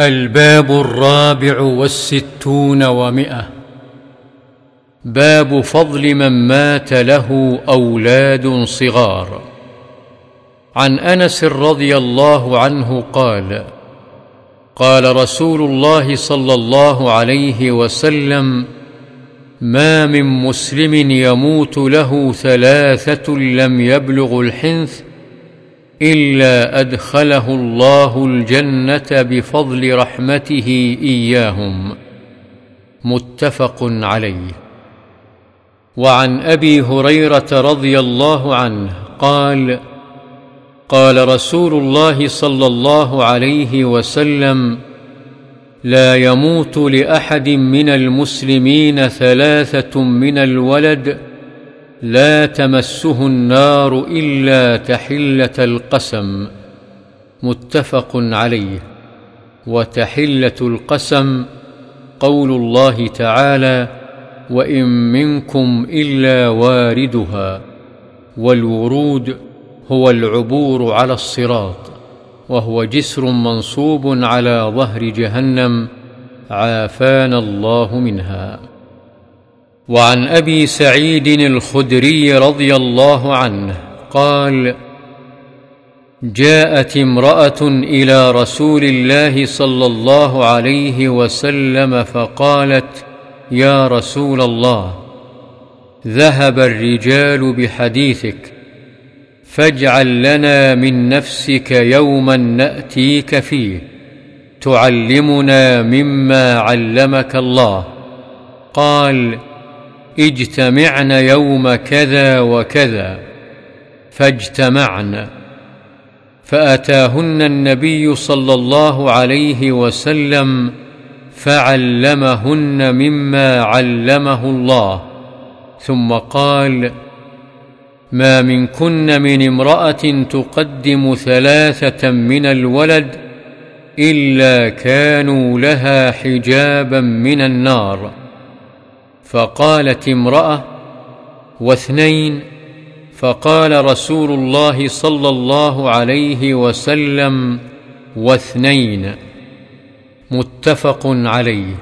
الباب الرابع والستون ومئة. باب فضل من مات له أولاد صغار. عن أنس رضي الله عنه قال قال رسول الله صلى الله عليه وسلم ما من مسلم يموت له ثلاثة لم يبلغ الحنث إلا أدخله الله الجنة بفضل رحمته إياهم. متفق عليه. وعن أبي هريرة رضي الله عنه قال قال رسول الله صلى الله عليه وسلم لا يموت لأحد من المسلمين ثلاثة من الولد لا تمسه النار إلا تحلة القسم متفق عليه. وتحلة القسم قول الله تعالى وإن منكم إلا واردها والورود هو العبور على الصراط وهو جسر منصوب على ظهر جهنم عافانا الله منها. وعن أبي سعيد الخدري رضي الله عنه قال جاءت امرأة إلى رسول الله صلى الله عليه وسلم فقالت يا رسول الله ذهب الرجال بحديثك فاجعل لنا من نفسك يوما نأتيك فيه تعلمنا مما علمك الله. قال اجتمعن يوم كذا وكذا فاجتمعن فأتاهن النبي صلى الله عليه وسلم فعلمهن مما علمه الله. ثم قال ما منكن من امرأة تقدم ثلاثة من الولد إلا كانوا لها حجابا من النار. فقالت امرأة واثنين فقال رسول الله صلى الله عليه وسلم واثنين متفق عليه.